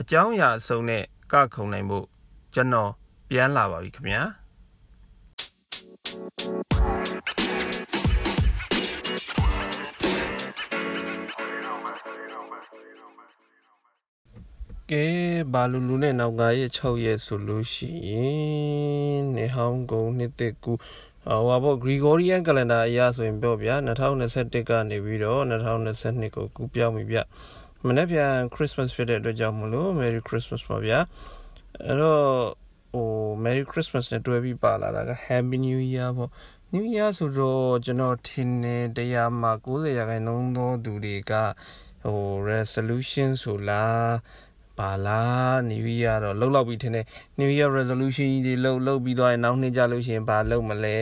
အကြောင်းအရာအစုံနဲ့ကခုံနိုင်ဖို့ကျွန်တော်ပြန်လာပါပြီခင်ဗျာကဲဘာလူလူနဲ့နောက်ကရဲ့6ရက်ဆိုလို့ရှိရင်နေဟောင်းကုန်နှစ်သက်ကူဟိုပါပေါ့ Gregorian calendar အရဆိုရင်ပြောဗျာ2021ကနေပြီးတော့2022ကိုကူးပြောင်းပြီဗျ မနေ့ပြန် Christmas ဖြစ်တဲ့အတွက်ကြောင့်မလို့ Merry Christmas ပါဗျာအဲ့တော့ဟို Merry Christmas နဲ့တွဲပြီးပါလာတာက Happy New Year ပေါ့ New Year ဆိုတော့ကျွန်တော်ထင်နေတရားမှာ90ရာခိုင်နှုန်းသောသူတွေကဟို resolution ဆိုလား ပါလား New Year တော့လှုပ်လောက်ပြီးထင်တယ် New Year resolution တွေလှုပ်လှုပ်ပြီးသွားရင်နောက်နှစ်ကြလို့ရှိရင်ဘာလှုပ်မလဲ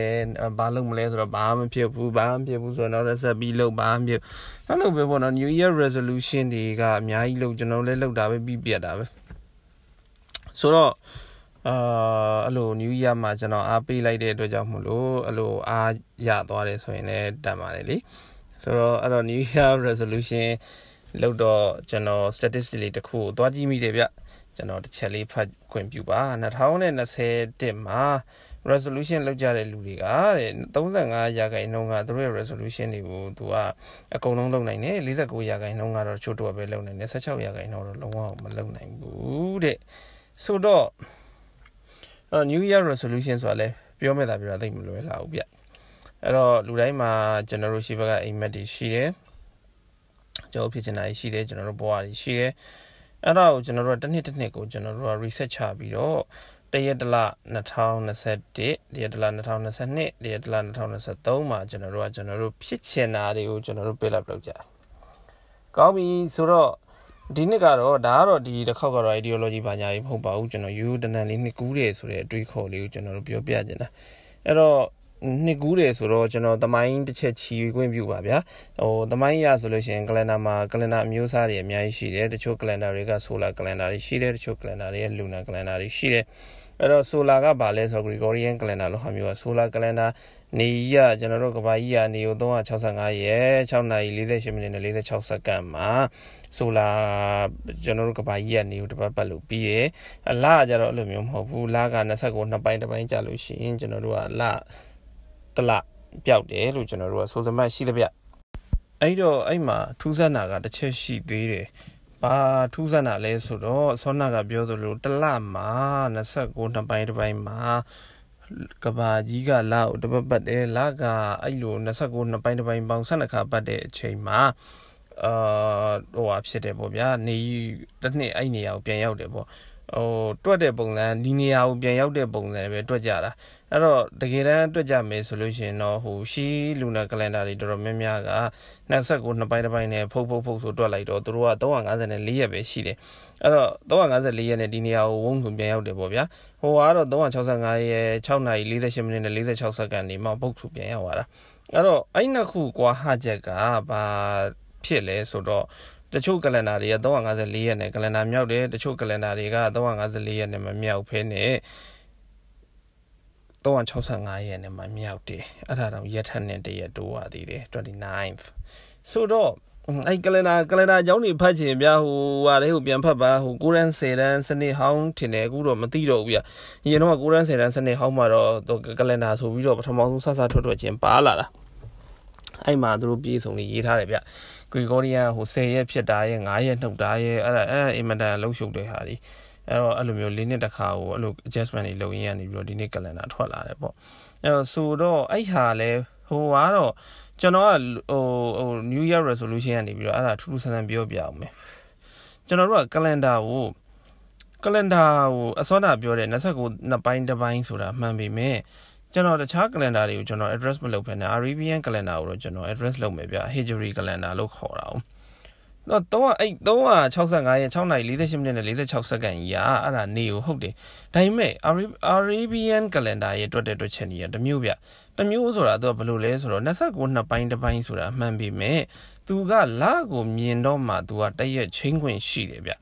ဘာလှုပ်မလဲဆိုတော့ဘာမှမဖြစ်ဘူးဘာမှမဖြစ်ဘူးဆိုတော့နောက်ဆက်ပြီးလှုပ်ဘာမှမဖြစ်အဲ့လိုပဲပေါ့နော် New Year resolution တွေကအများကြီးလှုပ်ကျွန်တော်လည်းလှုပ်တာပဲပြီးပြတ်တာပဲဆိုတော့အာအဲ့လို New Year မှာကျွန်တော်အားပေးလိုက်တဲ့အတွက်ကြောင့်မို့လို့အဲ့လိုအားရသွားတယ်ဆိုရင်လည်းတတ်ပါတယ်လေဆိုတော့အဲ့တော့ New Year resolution လောက်တော့ကျွန်တော် statistic လေးတစ်ခုကိုသွားကြည့်မိတယ်ဗျကျွန်တော်တစ်ချက်လေးဖတ်ခွင့်ပြုပါ2021မှာ resolution လောက်ကြတဲ့လူတွေကတဲ့35ရာခိုင်နှုန်းကသူတို့ရဲ့ resolution တွေကိုသူကအကုန်လုံးလုပ်နိုင်တယ်49ရာခိုင်နှုန်းကတော့ချို့တော့ပဲလုပ်နိုင်တယ်16ရာခိုင်နှုန်းတော့လုံးဝမလုပ်နိုင်ဘူးတဲ့ဆိုတော့ new year resolution ဆိုတာလဲပြောမဲ့တာပြောတာသိမလွယ်လာဘူးဗျအဲ့တော့လူတိုင်းမှာကျွန်တော်တို့ရှိဘက်ကအိမ်မက်တွေရှိတယ် ကျွန်တော်ဖြစ်ချင်တာရှိတယ်ကျွန်တော်တို့ဘဝတွေရှိတယ်အဲ့ဒါကိုကျွန်တော်တို့တစ်နှစ်တစ်နှစ်ကိုကျွန်တော်တို့က reset ချပြီးတော့တရက်တလ2021တရက်တလ2022တရက်တလ2023မှာကျွန်တော်တို့ကကျွန်တော်တို့ဖြစ်ချင်တာတွေကိုကျွန်တော်တို့ build up လုပ်ကြကောင်းပြီဆိုတော့ဒီနှစ်ကတော့ဒါကတော့ဒီတစ်ခေါက်ကတော့ ideology ဘာညာကြီးမဟုတ်ပါဘူးကျွန်တော်ယူတနန်လေးနှစ်ကူးတယ်ဆိုတဲ့အတွေးခေါ်လေးကိုကျွန်တော်တို့ပြောပြချင်တာအဲ့တော့ နှစ်ကူးတယ်ဆိုတော့ကျွန်တော်သမိုင်းတစ်ချက်ချီခွင့်ပြုပါဗျာဟိုသမိုင်းရဆိုလို့ရှိရင်ကလန်ဒါမှာကလန်ဒါအမျိုးအစားတွေအများကြီးရှိတယ်တချို့ကလန်ဒါတွေကဆိုလာကလန်ဒါတွေရှိတယ်တချို့ကလန်ဒါတွေကလူနာကလန်ဒါတွေရှိတယ်အဲ့တော့ solar ကဘာလဲဆိုတော့ Gregorian calendar လို့ဟာမျိုးက solar calendar နေကြီးကကျွန်တော်တို့ကဘာကြီးကနေကို365ရက်6နာရီ48မိနစ်နဲ့46စက္ကန့်မှာ solar ကျွန်တော်တို့ကဘာကြီးကနေကိုတစ်ပတ်ပတ်လို့ပြီးရယ်အလကကြတော့အဲ့လိုမျိုးမဟုတ်ဘူးလက29နှစ်ပိုင်းတစ်ပိုင်းကြာလို့ရှိရင်ကျွန်တော်တို့ကလ တလပျောက်တယ်လို့ကျွန်တော်တို့ကဆိုစမတ်ရှိတဲ့ဗျအဲ့တော့အဲ့မှာထူးဆန်းတာကတစ်ချက်ရှိသေးတယ်ဘာထူးဆန်းတာလဲဆိုတော့ဆောနာကပြောသလိုတလမှာ29နှစ်ပိုင်းတစ်ပိုင်းမှာကဘာကြီးကလာကိုတပတ်ပတ်တယ်လာကအဲ့လို29နှစ်ပိုင်းတစ်ပိုင်းပေါင်း12ခါပတ်တဲ့အချိန်မှာအာဟိုဟာဖြစ်တယ်ပေါ့ဗျာနေတစ်နှစ်အဲ့နေရာကိုပြန်ရောက်တယ်ပေါ့ ဟိုတွက်တဲ့ပုံစံဒီနေရာကိုပြန်ရောက်တဲ့ပုံစံပဲတွက်ကြတာအဲ့တော့တကယ်တမ်းတွက်ကြမယ်ဆိုလို့ရှိရင်တော့ဟိုရှီလူနာကလန်ဒါတွေတော်တော်များများက29နှစ်ပိုင်းတစ်ပိုင်းနဲ့ဖုတ်ဖုတ်ဖုတ်ဆိုတွက်လိုက်တော့သူတို့က354ရက်ပဲရှိတယ်အဲ့တော့354ရက်နဲ့ဒီနေရာကိုဝုန်းဆိုပြန်ရောက်တယ်ပေါ့ဗျာဟိုကတော့365ရက်6နာရီ48မိနစ်နဲ့46စက္ကန့်နေမှပုတ်ဆိုပြန်ရောက်လာတာအဲ့တော့အဲ့နှစ်ခုကွာဟချက်ကဘာဖြစ်လဲဆိုတော့ တချို့ကလန်ဒါတွေက354ရက်နဲ့ကလန်ဒါမြောက်တယ်တချို့ကလန်ဒါတွေက354ရက်နဲ့မမြောက်ဖဲနဲ့365ရက်နဲ့မှမြောက်တယ်အဲ့ဒါတော့ရက်ထက်နဲ့တရက်တိုးရသေးတယ် 29th ဆိုတော့အဲ့ကလန်ဒါကလန်ဒါအကြောင်းတွေဖတ်ချင်ဗျာဟိုဟာလေဟိုပြန်ဖတ်ပါဟိုကိုရန်10တန်းစနစ်ဟောင်းထင်တယ်အခုတော့မသိတော့ဘူးဗျာအရင်တော့ကိုရန်10တန်းစနစ်ဟောင်းမှာတော့ကလန်ဒါဆိုပြီးတော့ပထမဆုံးဆဆထွက်ထွက်ချင်းပါလာတာအဲ့မှာသူတို့ပြေးဆုံးလေးရေးထားတယ်ဗျ Gregorian ဟို10ရက်ဖြစ်တာရဲ့9ရက်နှုတ်တာရဲ့အဲ့ဒါအဲ့အင်မတန်လှုပ်ရှုပ်တဲ့ဟာဒီအဲ့တော့အဲ့လိုမျိုးလေးနှစ်တစ်ခါကိုအဲ့လို adjustment တွေလုပ်ရင်းကနေပြီးတော့ဒီနေ့ calendar ထွက်လာတယ်ပေါ့အဲ့တော့ဆိုတော့အဲ့ဟာလဲဟိုကတော့ကျွန်တော်ကဟိုဟို New Year resolution ကနေပြီးတော့အဲ့ဒါထူးထူးဆန်းဆန်းပြောပြအောင်မယ်ကျွန်တော်တို့က calendar ကို calendar ကိုအစောတာပြောတဲ့29နှစ်ပိုင်းတစ်ပိုင်းဆိုတာမှန်ပေမဲ့ ကျွန်တော်တခြား calendar တွေကိုကျွန်တော် address မလုပ်ဘဲနဲ့ Arabian calendar ကိုတော့ကျွန်တော် address လုပ်မယ်ဗျ Hijri calendar လို့ခေါ်တာ哦တော့တော့အဲ့365ရက်6နာရီ48မိနစ်နဲ့46စက္ကန့်ကြီးอ่ะအဲ့ဒါနေကိုဟုတ်တယ်ဒါပေမဲ့ Arabian calendar ရဲ့တွက်တဲ့တွက်ချက်ကြီးอ่ะတမျိုးဗျတမျိုးဆိုတာသူကဘယ်လိုလဲဆိုတော့29နှစ်ပိုင်းတစ်ပိုင်းဆိုတာအမှန်ပေမဲ့သူကလကိုမြင်တော့မှသူကတရက်ချင်းခွင့်ရှိတယ်ဗျ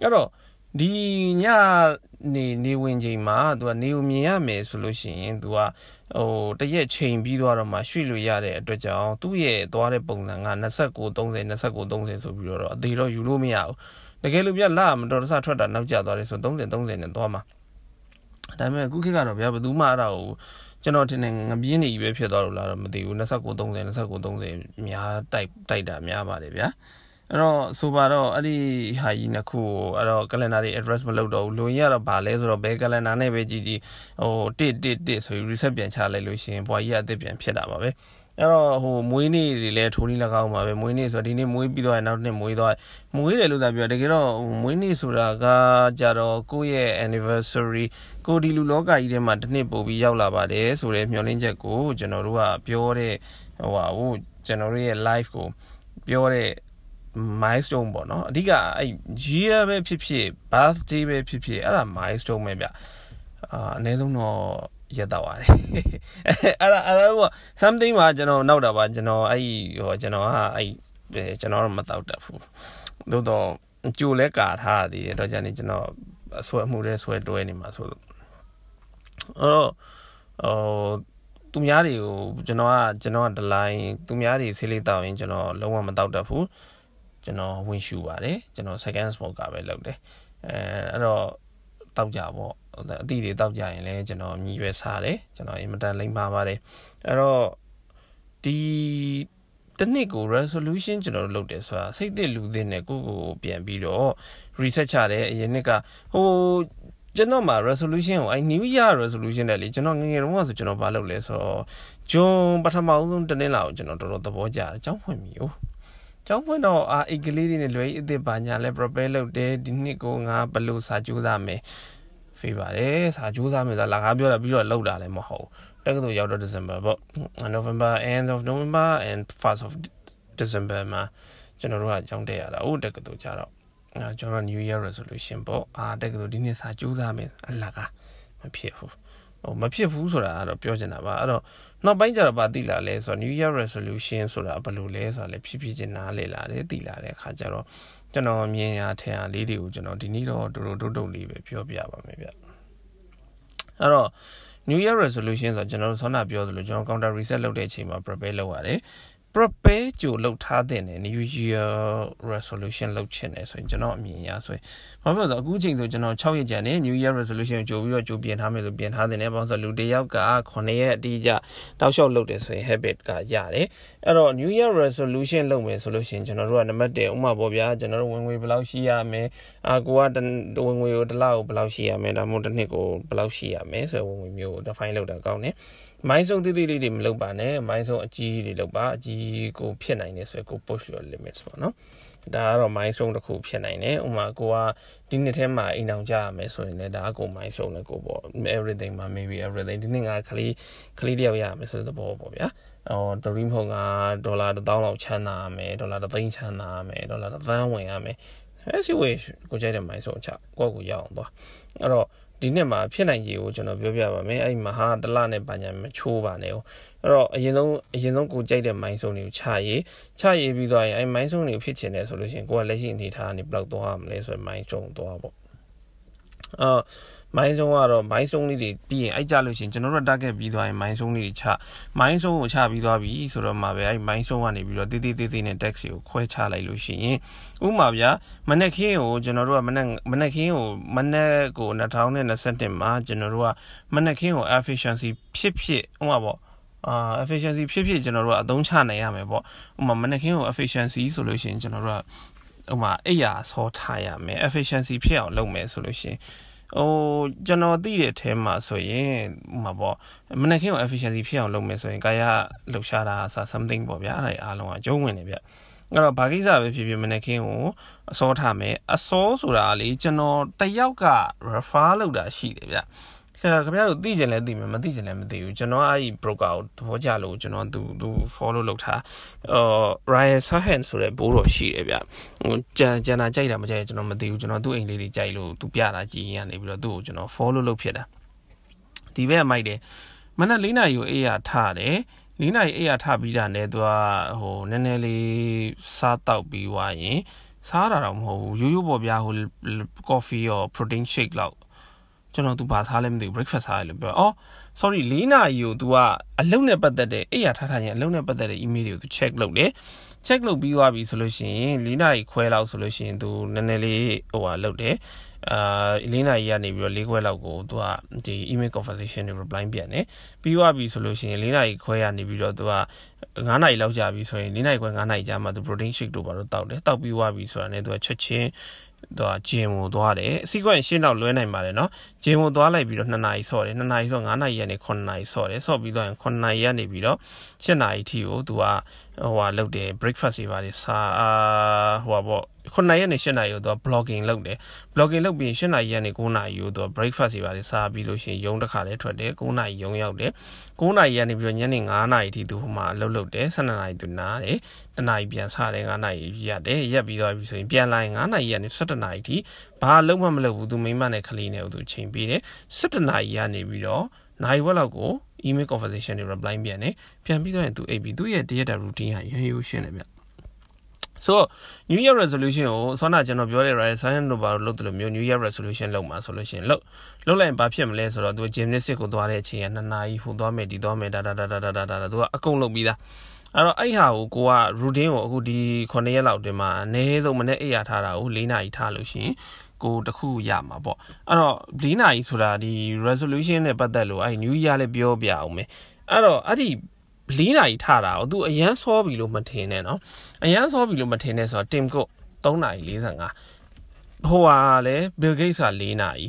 အဲ့တော့ ဒီညနေနေဝင်ချိန်မှာသူကနေကိုမြင်ရမယ်ဆိုလို့ရှိရင်သူကဟိုတရက်ချိန်ပြီးသွားတော့မှရွှေ့လို့ရတဲ့အတွက်ကြောင့်သူ့ရဲ့သွားတဲ့ပုံစံက29 30 29 30ဆိုပြီးတော့အသေးတော့ယူလို့မရဘူးတကယ်လို့ပြလာမတော်တဆထွက်တာနောက်ကျသွားတယ်ဆို30 30နဲ့သွားမှာဒါပေမဲ့အခုခေတ်ကတော့ဗျာဘယ်သူမှအဲ့ဒါကိုကျွန်တော်ထင်တယ်ငပြင်းနေကြီးပဲဖြစ်သွားလို့လားတော့မသိဘူး29 30 29 30များတိုက်တိုက်တာများပါတယ်ဗျာ အဲ့တော့ဆိုပါတော့အဲ့ဒီဟာကြီးနှစ်ခုကိုအဲ့တော့ calendar တွေ address မလုပ်တော့ဘူးလူရင်းကတော့ဗာလဲဆိုတော့ဘယ် calendar နဲ့ပဲကြည့်ကြည့်ဟိုတစ်တစ်တစ်ဆိုပြီး reset ပြန်ချလိုက်လို့ရှိရင်ဘွာကြီးအသစ်ပြန်ဖြစ်တာပါပဲအဲ့တော့ဟိုမွေးနေ့တွေလည်းထိုးနီး၎င်းပါပဲမွေးနေ့ဆိုတော့ဒီနေ့မွေးပြီးတော့နောက်နေ့မွေးသွားမွေးတယ်လို့သာပြောတကယ်တော့မွေးနေ့ဆိုတာကကြတော့ကိုယ့်ရဲ့ anniversary ကိုဒီလူလောကကြီးထဲမှာတစ်နှစ်ပို့ပြီးရောက်လာပါတယ်ဆိုတဲ့မျှော်လင့်ချက်ကိုကျွန်တော်တို့ကပြောတဲ့ဟိုဟာဟိုကျွန်တော်တို့ရဲ့ live ကိုပြောတဲ့ milestone ပေါ့နော်အဓိကအဲ့ year ပဲဖြစ်ဖြစ် birthday ပဲဖြစ်ဖြစ်အဲ့ဒါ milestone ပဲဗျအာအနည်းဆုံးတော့ရက်တော့ပါတယ်အဲ့ဒါအဲ့ဒါက something မှာကျွန်တော်နောက်တာပါကျွန်တော်အဲ့ဟိုကျွန်တော်ကအဲ့ကျွန်တော်တော့မတောက်တတ်ဘူးသို့တော့ကြိုလဲကာထားသေးတယ်တော့ကြာနေကျွန်တော်ဆွဲမှုတဲ့ဆွဲတွဲနေမှာဆိုလို့အဲ့တော့ဟိုသူများတွေကိုကျွန်တော်ကကျွန်တော်ကဒလိုင်းသူများတွေဆေးလေးတောက်ရင်ကျွန်တော်လုံးဝမတောက်တတ်ဘူး ကျွန်တော်ဝင်ရှူပါတယ်ကျွန်တော် second smoker ပဲလုပ်တယ်အဲအဲ့တော့တောက်ကြပေါ့အသီးတွေတောက်ကြရင်လည်းကျွန်တော်မြည်ရွယ်စားတယ်ကျွန်တော်အင်မတန်လိမ့်ပါပါတယ်အဲ့တော့ဒီတနစ်ကို resolution ကျွန်တော်တို့လုပ်တယ်ဆိုတာစိတ်သစ်လူသစ်နဲ့ကိုကိုပြန်ပြီးတော့ research ချတယ်အရင်နှစ်ကဟိုကျွန်တော်မှာ resolution ကိုအဲ new year resolution နဲ့လေကျွန်တော်ငငယ်တုန်းကဆိုကျွန်တော်မလုပ်လဲဆိုတော့ဂျွန်ပထမဆုံးတနင်္လာကိုကျွန်တော်တော်တော်သဘောကျတယ်အကြောင်းဖွင့်ပြီ哦 ကျောင်းဖွင့်တော့အာအိတ်ကလေးတွေနဲ့လွယ်အစ်စ်ပါညာလဲ prepare လုပ်တယ်ဒီနှစ်ကိုငါဘယ်လိုစာကြိုးစားမယ်ဖေးပါတယ်စာကြိုးစားမယ်ဆိုတာလာကားပြောတာပြီးတော့လောက်တာလည်းမဟုတ်တက္ကသိုလ်ရောက်တော့ December ပေါ့ November end of November and first of December မှာကျွန်တော်တို့ကကျောင်းတက်ရတာဟုတ်တက္ကသိုလ်ကြတော့အဲကျွန်တော် New Year resolution ပေါ့အာတက္ကသိုလ်ဒီနှစ်စာကြိုးစားမယ်အလကားမဖြစ်ဘူးဟိုမဖြစ်ဘူးဆိုတာကတော့ပြောချင်တာပါအဲ့တော့ နောက်ပိုင်းကျတော့ဗာသိလာလဲဆိုတော့ New Year resolution ဆိုတာဘယ်လိုလဲဆိုတာလည်းဖြစ်ဖြစ်ချင်းနားလေလာတယ်သိလာတဲ့အခါကျတော့ကျွန်တော်မြင်ရထင်ရလေးတွေကိုကျွန်တော်ဒီနေ့တော့တူတူတုတ်တုတ်လေးပဲပြောပြပါမယ်ဗျအဲ့တော့ New Year resolution ဆိုတော့ကျွန်တော်တို့ဆောနာပြောသလိုကျွန်တော် counter reset လုပ်တဲ့အချိန်မှာ prepare လုပ်ရတယ် prepare ကြိုလုပ်ထားတဲ့ New Year resolution လုပ်ချင်တယ်ဆိုရင်ကျွန်တော်အမြင်အရဆိုရင်ဘာဖြစ်လို့လဲအခုချိန်ဆိုကျွန်တော်6ရက်ကြာနေ New Year resolution ကြိုပြီးတော့ကြိုပြင်ထားမယ်ဆိုပြင်ထားတယ်ねဘာလို့ဆိုလူတစ်ယောက်က9ရက်အတိအကျတောက်လျှောက်လုပ်တယ်ဆိုရင် habit ကရတယ်အဲ့တော့ New Year resolution လုပ်မယ်ဆိုလို့ရှိရင်ကျွန်တော်တို့ကနံပါတ်1ဥမာပေါ့ဗျာကျွန်တော်တို့ဝင်ငွေဘယ်လောက်ရှိရမယ်အာကိုကဝင်ငွေကိုတစ်လကိုဘယ်လောက်ရှိရမယ်ဒါမှမဟုတ်တစ်နှစ်ကိုဘယ်လောက်ရှိရမယ်ဆိုဝင်ငွေမျိုး define လုပ်တာကောင်းတယ် မိုင်းဆုံးသေးသေးလေးတွေမလုပ်ပါနဲ့မိုင်းဆုံးအကြီးတွေလုပ်ပါအကြီးကိုဖြစ်နိုင်တယ်ဆိုရင်ကို push your limits ပေါ့နော်ဒါကတော့ milestone တစ်ခုဖြစ်နိုင်တယ်ဥမာကိုကဒီနှစ်ထဲမှာအိမ်အောင်ကြရမယ်ဆိုရင်လည်းဒါကို milestone နဲ့ကိုပေါ့ everything မှာ maybe everything ဒီနှစ်ကခလေးခလေးတယောက်ရရမယ်ဆိုတဲ့သဘောပေါ့ဗျာဟော dream ဟုတ်ကဒေါ်လာ1000လောက်ချမ်းသာရမယ်ဒေါ်လာ3000ချမ်းသာရမယ်ဒေါ်လာ1000ဝင်ရမယ်အဲစီဝေးကိုကြိုက်တဲ့ milestone ချကိုယ့်ကိုရအောင်သွားအဲ့တော့ ဒီနှစ်မှာဖြစ်နိုင်ခြေကိုကျွန်တော်ပြောပြပါမယ်အဲ့မဟာတလနဲ့ပါညာမချိုးပါနဲ့ဟုတ်အဲ့တော့အရင်ဆုံးအရင်ဆုံးကိုကြိုက်တဲ့မိုင်းဆုံးတွေကိုချရေးချရေးပြီးသွားရင်အဲ့မိုင်းဆုံးတွေကိုဖြစ်ချင်တယ်ဆိုလို့ရှိရင်ကိုကလက်ရှိအနေထားကနေဘယ်လောက်သွားမလဲဆိုရင်မိုင်းဆုံးသွားပေါ့အော် မိုင်းဆုံးကတော့မိုင်းဆုံးလေးတွေပြီးရင်အဲ့ကြလို့ရှိရင်ကျွန်တော်တို့ target ပြီးသွားရင်မိုင်းဆုံးလေးတွေချမိုင်းဆုံးကိုချပြီးသွားပြီဆိုတော့မှပဲအဲ့မိုင်းဆုံးကနေပြီးတော့တေးသေးသေးသေးနဲ့ tax ကိုခွဲချလိုက်လို့ရှိရင်ဥမာဗျာမနက်ခင်းကိုကျွန်တော်တို့ကမနက်မနက်ခင်းကိုမနက်ကို2021မှာကျွန်တော်တို့ကမနက်ခင်းကို efficiency ဖြစ်ဖြစ်ဥမာပေါ့အာ efficiency ဖြစ်ဖြစ်ကျွန်တော်တို့ကအသုံးချနိုင်ရမယ်ပေါ့ဥမာမနက်ခင်းကို efficiency ဆိုလို့ရှိရင်ကျွန်တော်တို့ကဥမာအိယာဆောထားရမယ် efficiency ဖြစ်အောင်လုပ်မယ်ဆိုလို့ရှိရင် ဟိုကျွန်တော်သိတဲ့အထဲမှာဆိုရင်ဟိုမှာပေါ့မနက်ခင်းကို efficiency ဖြစ်အောင်လုပ်မယ်ဆိုရင်ကာယလှုပ်ရှားတာအစား something ပေါ့ဗျာအဲ့ဒါအားလုံးကကျုံးဝင်နေဗျအဲ့တော့ဘာကိစ္စပဲဖြစ်ဖြစ်မနက်ခင်းကိုအစောထားမယ်အစောဆိုတာလေကျွန်တော်တယောက်က refer လုပ်တာရှိတယ်ဗျ ခင်ဗျားတို့သိကြလဲသိမယ်မသိကြလဲမသိဘူးကျွန်တော်အဲ့ဒီ broker ကိုသဘောကျလို့ကျွန်တော်သူသူ follow လုပ်ထားအော် Ryan Sahan ဆိုတဲ့ဘိုးတော်ရှိတယ်ဗျဟိုကြံကြံတာကြိုက်တာမကြိုက်ကျွန်တော်မသိဘူးကျွန်တော်သူ့အိမ်လေးတွေကြိုက်လို့သူပြတာကြည်ရင်ကနေပြီးတော့သူ့ကိုကျွန်တော် follow လုပ်ဖြစ်တာဒီဘက်မိုက်တယ်မနက်၄နာရီကိုအေးရထားတယ်၄နာရီအေးရထားပြီးတာနဲ့သူကဟိုနည်းနည်းလေးစားတောက်ပြီးွားရင်စားတာတော့မဟုတ်ဘူးရိုးရိုးပေါ်ပြဟို coffee ရော protein shake လောက် ကျွန်တော် तू ဘာစားလဲမသိဘူး breakfast စားရလို့ပြောအော် sorry ၄နာရီကို तू ကအလုပ်နဲ့ပတ်သက်တဲ့အိယာထားထားရင်အလုပ်နဲ့ပတ်သက်တဲ့ email တွေကို तू check လုပ်တယ် check လုပ်ပြီးသွားပြီဆိုလို့ရှိရင်၄နာရီခွဲလောက်ဆိုလို့ရှိရင် तू နည်းနည်းလေးဟိုဟာလုပ်တယ်အာ၄နာရီကနေပြီးတော့၄ခွဲလောက်ကိုသူကဒီ email conversation တွေ reply ပြန်တယ်ပြီးသွားပြီဆိုလို့ရှိရင်၄နာရီခွဲရနေပြီးတော့သူက9နာရီလောက်ကြာပြီဆိုရင်၄နာရီခွဲ9နာရီကြာမှသူ protein shake တို့ဘာလို့တောက်တယ်တောက်ပြီးသွားပြီဆိုတာနဲ့သူကချက်ချင်း သူကဂျင်ကိုသွားတယ်အစီကွင့်ရှင်းတော့လွဲနိုင်ပါတယ်နော်ဂျင်ကိုသွားလိုက်ပြီးတော့2နာရီဆော့တယ်2နာရီဆော့9နာရီကနေ9နာရီဆော့တယ်ဆော့ပြီးတော့9နာရီကနေပြီးတော့7နာရီထိကိုသူကဟိုဟာလုပ်တယ် breakfast တွေပါတယ်စာအာဟိုဟာပေါ့ 9ရက်နဲ့10နာရီကိုသူက blogging လုပ်တယ် blogging လုပ်ပြီး10နာရီကနေ9နာရီကိုသူက breakfast တွေပါတယ်စားပြီးလို့ရှိရင်ရုံးတစ်ခါလဲထွက်တယ်9နာရီရုံးရောက်တယ်9နာရီကနေပြီးတော့ညနေ9နာရီထိသူဟိုမှာအလုပ်လုပ်တယ်12နာရီသူနားတယ်1နာရီပြန်စားတယ်9နာရီရတယ်ရက်ပြီးတော့ပြီဆိုရင်ပြန်လာရင်9နာရီကနေ17နာရီထိဘာလုံးမှမလုပ်ဘူးသူမိမနဲ့ကလေးနဲ့သူချိန်ပေးတယ်17နာရီကနေပြီးတော့နိုင်ဝက်လောက်ကို email conversation တွေ reply ပြန်တယ်ပြန်ပြီးတော့ရင်သူအိပ်ပြီးသူ့ရဲ့တရက်တာ routine ဟာရန်ရိုးရှင်းတယ်ဗျ ဆိုတော့ New Year resolution ကိုဆောနာကျွန်တော်ပြောတဲ့ right science တို့ဘာလို့လုပ်တယ်လို့မျိုး New Year resolution လုပ်မှာဆိုလို့ရှိရင်လုပ်လုပ်လိုက်ရင်ဘာဖြစ်မလဲဆိုတော့သူ gymnastic ကိုသွားတဲ့အချိန်က2နာရီဟိုသွားမယ်ဒီသွားမယ်ဒါဒါဒါဒါဒါဒါသူကအကုန်လုပ်ပြီးသားအဲ့တော့အဲ့ဟာကိုကိုက routine ကိုအခုဒီ9ရက်လောက်အတွင်းမှာအနည်းဆုံးမနေ့အိပ်ရထားတာကို4နာရီထားလို့ရှိရင်ကိုတခုရမှာပေါ့အဲ့တော့၄နာရီဆိုတာဒီ resolution နဲ့ပတ်သက်လို့အဲ့ new year လည်းပြောပြအောင်မယ်အဲ့တော့အဲ့ဒီ ၄နာရီထတာကို तू အရန်စောပြီလို့မထင်နဲ့နော်အရန်စောပြီလို့မထင်နဲ့ဆိုတော့ Tim Cook 3နာရီ45ဟိုဟာလေ Bill Gates က4နာရီ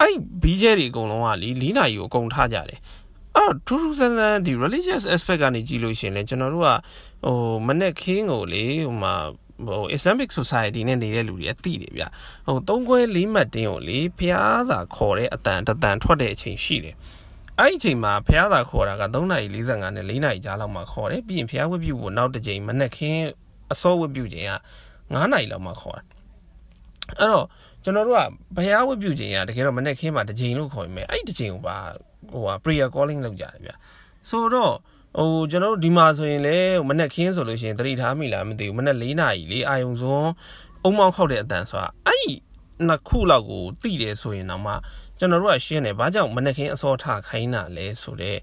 အဲ့ BJ တွေအကုန်လုံးကလေ4နာရီကိုအကုန်ထားကြတယ်အဲ့ထူးထူးဆန်းဆန်းဒီ religious aspect ကနေကြည့်လို့ရှင်လေကျွန်တော်တို့ကဟိုမနေ့ခင်းကိုလေဟိုမှာဟို Islamic Society နဲ့နေတဲ့လူတွေအသိတယ်ဗျဟိုသုံးခွဲလေးမှတ်တင်းကိုလေဖျားစာခေါ်တဲ့အတန်တတန်ထွက်တဲ့အချိန်ရှိတယ် အဲ့ဒီအချိန်မှာဖျားစာခေါ်တာက3:45နဲ့4:00ကြားလောက်မှခေါ်တယ်ပြီးရင်ဖျားဝတ်ပြုဖို့နောက်တစ်ချိန်မနက်ခင်းအစောဝတ်ပြုချိန်က9:00လောက်မှခေါ်တာအဲ့တော့ကျွန်တော်တို့ကဘုရားဝတ်ပြုချိန်ကတကယ်တော့မနေ့ခင်းမှာတစ်ချိန်လို့ခေါ်ရင်အဲ့ဒီတစ်ချိန်ကိုပါဟိုဟာ prayer calling လုပ်ကြတယ်ဗျဆိုတော့ဟိုကျွန်တော်တို့ဒီမှာဆိုရင်လေမနေ့ခင်းဆိုလို့ရှိရင်တတိထားမိလားမသိဘူးမနေ့၄နာရီလေအာယုံစွန်းအုံမောင်းခောက်တဲ့အတန်ဆိုတာအဲ့ဒီနှစ်ခုလောက်ကိုတိတယ်ဆိုရင်တော့မှ ကျွန်တော်တို့ကရှင်းတယ်ဘာကြောင့်မနေ့ခင်းအစောထခိုင်းတာလဲဆိုတော့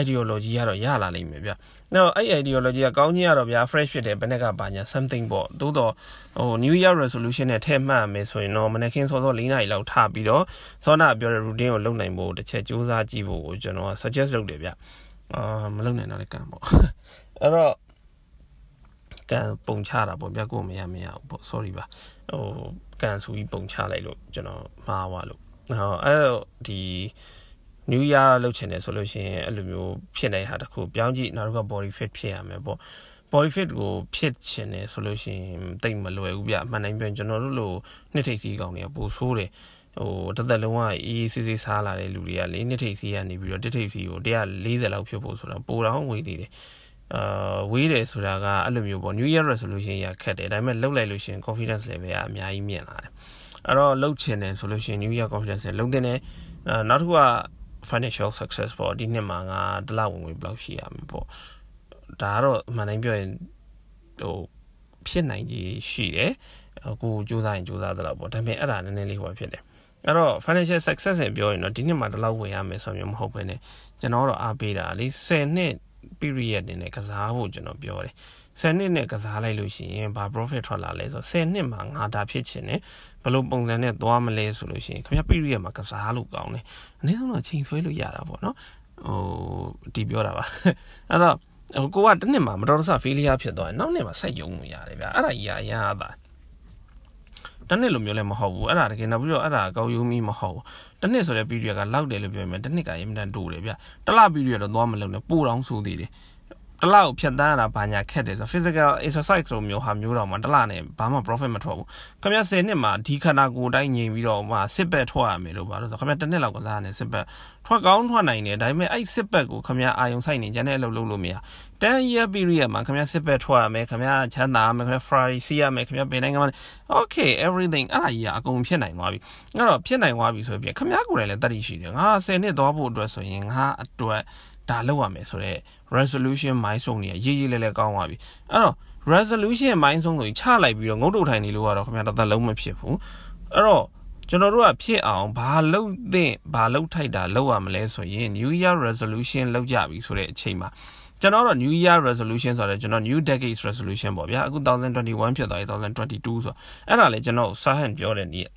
ideology ကတော့ရလာလိမ့်မယ်ဗျ။နောက်အဲ့ ideology ကကောင်းချင်းကတော့ဗျာ fresh ဖြစ်တယ်ဘယ်နဲ့ကပါညာ something ပေါ့။သို့တော့ဟို new year resolution နဲ့ထည့်မှတ်မယ်ဆိုရင်တော့မနေ့ခင်းစောစော၄နာရီလောက်ထပြီးတော့စောနာပြောတဲ့ routine ကိုလုပ်နိုင်ဖို့တစ်ချက်စူးစမ်းကြည့်ဖို့ကိုကျွန်တော်က suggest လုပ်တယ်ဗျ။အာမလုပ်နိုင်တော့လည်းကံပေါ့။အဲ့တော့ကံပုံချတာပေါ့ဗျာကိုမရမရဘူးပေါ့ sorry ပါဟိုကံဆူကြီးပုံချလိုက်လို့ကျွန်တော်မှားသွားလို့ ဟောအဲ့တော့ဒီ new year လုပ်ချင်တယ်ဆိုလို့ရှိရင်အဲ့လိုမျိုးဖြစ်နေတာတခုပြောင်းကြည့်နောက်တစ်ခါ body fit ဖြစ်ရမယ်ပေါ့ body fit ကိုဖြစ်ချင်တယ်ဆိုလို့ရှိရင်တိတ်မလွယ်ဘူးဗျအမှန်တိုင်းပြောရင်ကျွန်တော်တို့လိုနှစ်ထိပ်စီးကောင်တွေကပိုဆိုးတယ်ဟိုတသက်လုံးကအေးအေးဆေးဆေးစားလာတဲ့လူတွေကလေနှစ်ထိပ်စီးကနေပြီးတော့တစ်ထိပ်စီးကို140လောက်ဖြစ်ဖို့ဆိုတာပိုတော့ဝေးသေးတယ်အာဝေးတယ်ဆိုတာကအဲ့လိုမျိုးပေါ့ new year resolution ရခက်တယ်ဒါပေမဲ့လှုပ်လိုက်လို့ရှိရင် confidence level ကအများကြီးမြင့်လာတယ် အဲ့တော့လှုပ်ချင်တယ်ဆိုလို့ရှိရင် new year confidence လှုပ်တဲ့နဲ့နောက်တစ်ခုက financial success ပေါ့ဒီနှစ်မှာငါတလဝင်ဝင်ဘယ်လောက်ရှိရမလဲပေါ့ဒါကတော့အမှန်တိုင်းပြောရင်ဟိုဖြစ်နိုင်ကြီးရှိတယ်ကိုစူးစမ်းရင်စူးစမ်းသလောက်ပေါ့ဒါပေမဲ့အဲ့ဒါနည်းနည်းလေးဟိုဖြစ်တယ်အဲ့တော့ financial success နဲ့ပြောရင်တော့ဒီနှစ်မှာတလောက်ဝင်ရမယ်ဆိုမျိုးမဟုတ်ဘဲねကျွန်တော်တော့အားပေးတာလေ10နှစ် period နေနဲ့ကစားဖို့ကျွန်တော်ပြောတယ်10နှစ်နဲ့ကစားလိုက်လို့ရှိရင်ဘာ profit ထွက်လာလဲဆိုတော့10နှစ်မှာငါဒါဖြစ်ချင်တယ်ဘယ်လိုပုံစံနဲ့သွားမလဲဆိုလို့ရှိရင်ခင်ဗျ period မှာကစားလို့ကောင်းတယ်အနည်းဆုံးတော့ချိန်ဆွဲလို့ရတာပေါ့နော်ဟိုဒီပြောတာပါအဲ့တော့ဟိုကိုကတစ်နှစ်မှာမတော်တဆ failure ဖြစ်သွားရင်နောက်နှစ်မှာဆက်ယုံလို့ရတယ်ဗျအဲ့ဒါကြီးအရာသာတနှစ်လိုမျိုးလည်းမဟုတ်ဘူးအဲ့ဒါတကယ်နောက်ပြီးတော့အဲ့ဒါကောက်ယူမိမဟုတ်ဘူး တနှစ်ဆိုတဲ့ period ကလောက်တယ်လို့ပြောရင်တနှစ်ကရင်းတန်တူတယ်ဗျတလ period တော့သွားမလုံးနဲ့ပို့တောင်းဆိုသေးတယ် တလကိုဖြတ်တန်းရတာဘာညာခက်တယ်ဆို physical exercise လိုမျိုးဟာမျိုးတော့မှတလနဲ့ဘာမှ profit မထွက်ဘူးခင်ဗျ10နှစ်မှာဒီခန္ဓာကိုယ်တိုင်းငြိမ်ပြီးတော့မှစစ်ဘက်ထွက်ရမယ်လို့ပါလို့ဆိုခင်ဗျတစ်နှစ်လောက်ကစားနေစစ်ဘက်ထွက်ကောင်းထွက်နိုင်တယ်ဒါပေမဲ့အဲ့စစ်ဘက်ကိုခင်ဗျအာယုံဆိုင်နေကြတဲ့အလုပ်လုပ်လို့မရ10 year period မှာခင်ဗျစစ်ဘက်ထွက်ရမယ်ခင်ဗျချမ်းသာရမယ်ခင်ဗျ Friday စီးရမယ်ခင်ဗျဘယ်နိုင်ငံမှာ okay everything အဲ့ဒါကြီးကအကုန်ဖြစ်နိုင်သွားပြီအဲ့တော့ဖြစ်နိုင်သွားပြီဆိုရင်ခင်ဗျကိုယ်တိုင်လည်းတတ်သိရှိတယ်ငါ10နှစ်သွားဖို့အတွက်ဆိုရင်ငါအတွက် ဒါလုပ်ရမယ်ဆိုတော့ resolution milestone တွေရေးရေးလဲလဲကောင်းသွားပြီအဲ့တော့ resolution milestone ဆိုရင်ချလိုက်ပြီးတော့ငုတ်တုတ်ထိုင်နေလို့ကတော့ခင်ဗျာတသက်လုံးမဖြစ်ဘူးအဲ့တော့ကျွန်တော်တို့ကဖြစ်အောင်ဘာလုပ်သင့်ဘာလုပ်ထိုက်တာလုပ်ရမလဲဆိုရင် New Year resolution လုပ်ကြပြီဆိုတဲ့အချိန်မှာကျွန်တော်တော့ New Year resolution ဆိုတော့ကျွန်တော် New Decade resolution ပေါ့ဗျာအခု2021ဖြစ်သွားပြီ2022ဆိုအဲ့ဒါလေကျွန်တော်စာဟန်ပြောတဲ့နေ့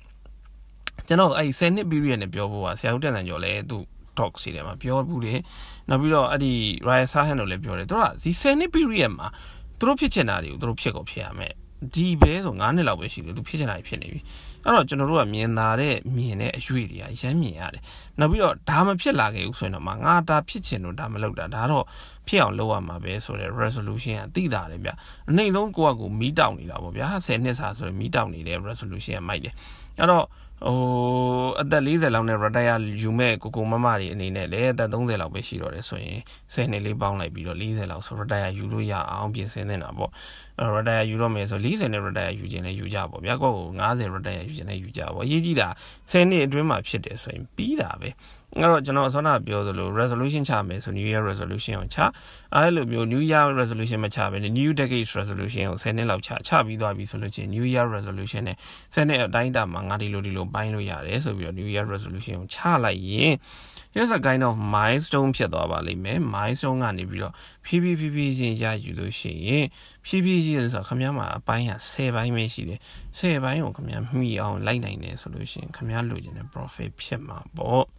ကျွန်တော်အဲ့10နှစ် period နဲ့ပြောဖို့ပါဆရာဦးတန်တန်ကျော်လည်းသူ talk စီတယ်မှာပြောဘူးတယ်နောက်ပြီးတော့အဲ့ဒီ Ryan Sahan တို့လည်းပြောတယ်သူကဒီ10နှစ် period မှာသူတို့ဖြစ်ချင်တာတွေကိုသူတို့ဖြစ်ကုန်ဖြစ်ရမယ်ဒီဘဲဆို9နှစ်လောက်ပဲရှိတယ်သူဖြစ်ချင်တာဖြစ်နေပြီအဲ့တော့ကျွန်တော်တို့ကမြင်သာတဲ့မြင်တဲ့အရွေတွေကရမ်းမြင်ရတယ်နောက်ပြီးတော့ဒါမဖြစ်လာခဲ့ဘူးဆိုရင်တော့ငါဒါဖြစ်ချင်လို့ဒါမလုပ်တာဒါတော့ဖြစ်အောင်လုပ်ရမှာပဲဆိုတဲ့ resolution ကသိတာတယ်ဗျအနှိမ့်ဆုံးကိုကကိုမီးတောက်နေတာပေါ့ဗျာ10နှစ်စာဆိုရင်မီးတောက်နေတဲ့ resolution ကမိုက်တယ်အဲ့တော့ ဟိုအသက်40လောက်နဲ့ retire ယူမဲ့ကိုကိုမမတွေအနေနဲ့လည်းအသက်30လောက်ပဲရှိတော့တယ်ဆိုရင်10နှစ်လေးပေါင်းလိုက်ပြီးတော့40လောက်ဆို retire ယူလို့ရအောင်ပြင်ဆင်နေတာပေါ့အဲ့ retire ယူတော့မယ်ဆို40နဲ့ retire ယူခြင်းလည်းယူကြပေါ့ဗျာကိုကို50 retire ယူခြင်းလည်းယူကြပေါ့အရေးကြီးတာ10နှစ်အတွင်းမှာဖြစ်တယ်ဆိုရင်ပြီးတာပဲ အဲ့တော့ကျွန်တော်ဆောနာပြောသလို resolution ချမယ်ဆို new year resolution ကိုချအဲ့လိုမျိုး new year resolution မချဘဲ new decade resolution ကို10နှစ်လောက်ချချပြီးသွားပြီဆိုလို့ချင်း new year resolution နဲ့10နှစ်အတိုင်းအတာမှာငါဒီလိုဒီလိုပိုင်းလို့ရတယ်ဆိုပြီးတော့ new year resolution ကိုချလိုက်ရင် here's a kind of milestone ဖြစ်သွားပါလိမ့်မယ် milestone ကနေပြီးတော့ဖြည်းဖြည်းဖြည်းဖြည်းချင်းရယူလို့ရှိရင်ဖြည်းဖြည်းချင်းဆိုတော့ခမည်းမှာအပိုင်းဟာ10ပိုင်းပဲရှိတယ်10ပိုင်းကိုခမည်းမှီအောင်လိုက်နိုင်တယ်ဆိုလို့ရှိရင်ခမည်းလိုချင်တဲ့ profit ဖြစ်မှာပေါ့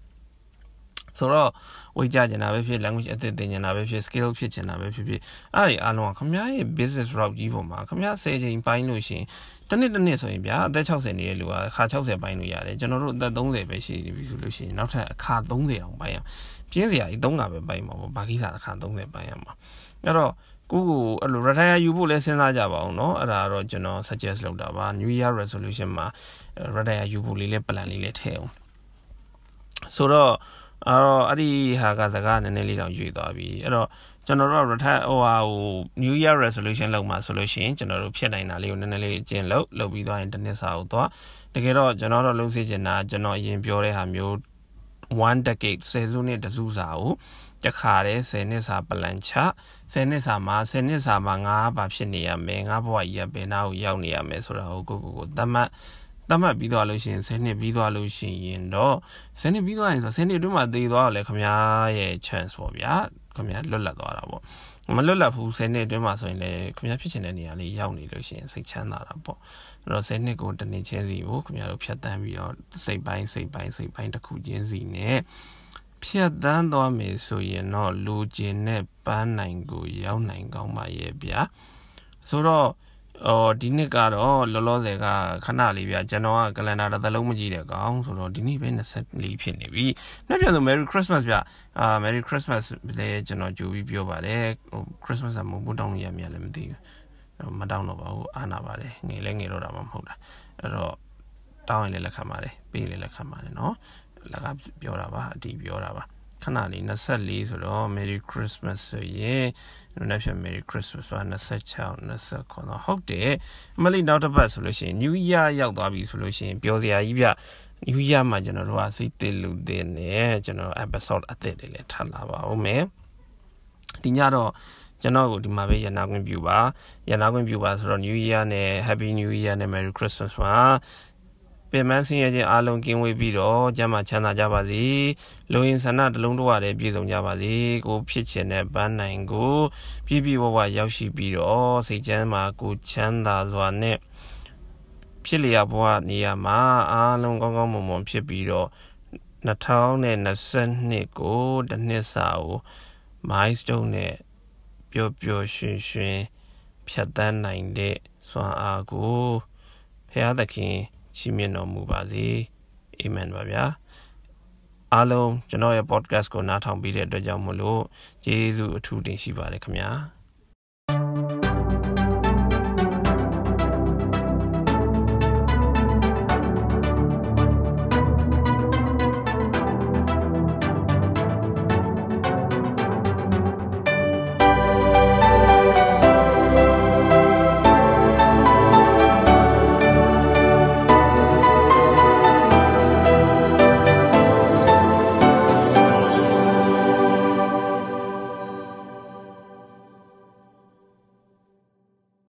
ဆိုတော့ဝေကြကျင်တာပဲဖြစ် language အသစ်သင်ကျင်တာပဲဖြစ် skill ဖြစ်ကျင်တာပဲဖြစ်ဖြစ်အဲ့ဒီအားလုံးကခမရဲ့ business route ကြီးပေါ်မှာခမ10ချိန်ပိုင်းလို့ရှိရင်တစ်နှစ်တစ်နှစ်ဆိုရင်ဗျာအသက်60နေတဲ့လူကအခါ60ပိုင်းလို့ရတယ်ကျွန်တော်တို့အသက်30ပဲရှိနေပြီဆိုလို့ရှိရင်နောက်ထပ်အခါ30တောင်ပိုင်းရပြင်းစရာကြီး3ကပဲပိုင်းမှာပေါ့ဘာကိစ္စအခါ30ပိုင်းရမှာအဲ့တော့ကိုကိုအဲ့လို retire ယူဖို့လဲစဉ်းစားကြပါအောင်เนาะအဲ့ဒါတော့ကျွန်တော် suggest လုပ်တာပါ new year resolution မှာ retire ယူဖို့လေးလဲ plan လေးလဲထည့်အောင်ဆိုတော့ အဲ့တော့အဲ့ဒီဟာကစကားနည်းနည်းလေးတော့ရွေသွားပြီအဲ့တော့ကျွန်တော်တို့ retire ဟိုဟာဟို new year resolution လုပ်မှာဆိုလို့ရှိရင်ကျွန်တော်တို့ဖြစ်နိုင်တာလေးကိုနည်းနည်းလေးအကျင့်လုပ်လုပ်ပြီးသွားရင်တစ်နှစ်စာကိုသွားတကယ်တော့ကျွန်တော်တို့လုပ်စေချင်တာကျွန်တော်အရင်ပြောတဲ့ဟာမျိုး1 decade ဆယ်စုနှစ်တစုစာကိုတခါတည်း10နှစ်စာပလန်ချ10နှစ်စာမှာ10နှစ်စာမှာငါဘာဖြစ်နေရမယ်ငါဘဝကြီးရဘယ်နာကိုရောက်နေရမယ်ဆိုတာကိုကိုကိုကိုသတ်မှတ် သတ်မှတ်ပြီးသွားလို့ရှိရင်10နှစ်ပြီးသွားလို့ရှိရင်တော့10နှစ်ပြီးသွားရင်ဆို10နှစ်အတွင်းမှာသေသွားတော့လေခမားရဲ့ chance ပေါ့ဗျာခမားလွတ်လပ်သွားတာပေါ့မလွတ်လပ်ဘူး10နှစ်အတွင်းမှာဆိုရင်လေခမားဖြစ်ချင်တဲ့နေရာလေးရောက်နေလို့ရှိရင်စိတ်ချမ်းသာတာပေါ့အဲ့တော့10နှစ်ကိုတနေ့ချင်းစီကိုခမားတို့ဖြတ်တန်းပြီးတော့စိတ်ပိုင်းစိတ်ပိုင်းစိတ်ပိုင်းတစ်ခုချင်းစီနဲ့ဖြတ်တန်းသွားမယ်ဆိုရင်တော့လူကျင်တဲ့ပန်းနိုင်ကိုရောက်နိုင်ကောင်းပါရဲ့ဗျာဆိုတော့ အော်ဒီနှစ်ကတော့လောလောဆယ်ကခဏလေးဗျကျွန်တော်ကကလန်ဒါတစ်သလုံးမကြည့်တဲ့ကောင်ဆိုတော့ဒီနေ့ပဲ24ဖြစ်နေပြီ။နောက်ပြန်ဆို Merry Christmas ဗျအာ Merry Christmas လည်းကျွန်တော်ကြိုပြီးပြောပါတယ်ဟို Christmas ကမဟုတ်ဘူးတောင်းရမြလည်းမသိဘူး။မတောင်းတော့ပါဘူးအာနာပါတယ်ငယ်လဲငယ်တော့တာမှမဟုတ်တာ။အဲ့တော့တောင်းရင်လည်းလက်ခံပါတယ်ပေးလည်းလက်ခံပါတယ်နော်။လက်ကပြောတာပါအတီးပြောတာပါ။ ခဏလေး24ဆိုတော့ Merry Christmas ဆိုရင်နောက်ဖြစ် Merry Christmas ဆို26 29ဟုတ်တယ်အမလေးနောက်တစ်ပတ်ဆိုလို့ရှိရင် New Year ရောက်သွားပြီဆိုလို့ရှိရင်ပြောစရာကြီးပြ New Year မှာကျွန်တော်တို့ကစိတ်တည်လူတဲ့နဲ့ကျွန်တော် episode အသစ်တွေလည်းထပ်လာပါဦးမယ်ဒီညတော့ကျွန်တော်ကိုဒီမှာပဲရနာခွင့်ပြုပါရနာခွင့်ပြုပါဆိုတော့ New Year နဲ့ Happy New Year နဲ့ Merry Christmas ပါ ပင်မဆင်းရဲခြင်းအားလုံးကင်းဝေးပြီးတော့ကျမ်းမာချမ်းသာကြပါစေလူရင်းဆန္ဒတလုံးတော့ရတယ်ပြည့်စုံကြပါစေကိုဖြစ်ချင်တဲ့ပန်းနိုင်ကိုပြည့်ပြည့်ဝဝရောက်ရှိပြီးတော့စိတ်ချမ်းသာကိုချမ်းသာစွာနဲ့ဖြစ်လျက်ဘဝနေရာမှာအားလုံးကောင်းကောင်းမွန်မွန်ဖြစ်ပြီးတော့2022ကိုတစ်နှစ်စာကို milestone နဲ့ပျော်ပျော်ရွှင်ရွှင်ဖြတ်သန်းနိုင်တဲ့စွမ်းအားကိုဖရာသခင် ချီးမြှင့်တော်မူပါစေအာမင်ပါဗျာအားလုံးကျွန်တော်ရဲ့ podcast ကိုနားထောင်ပြီးတဲ့အတွက်ကြောင့်မလို့ကျေးဇူးအထူးတင်ရှိပါတယ်ခင်ဗျာ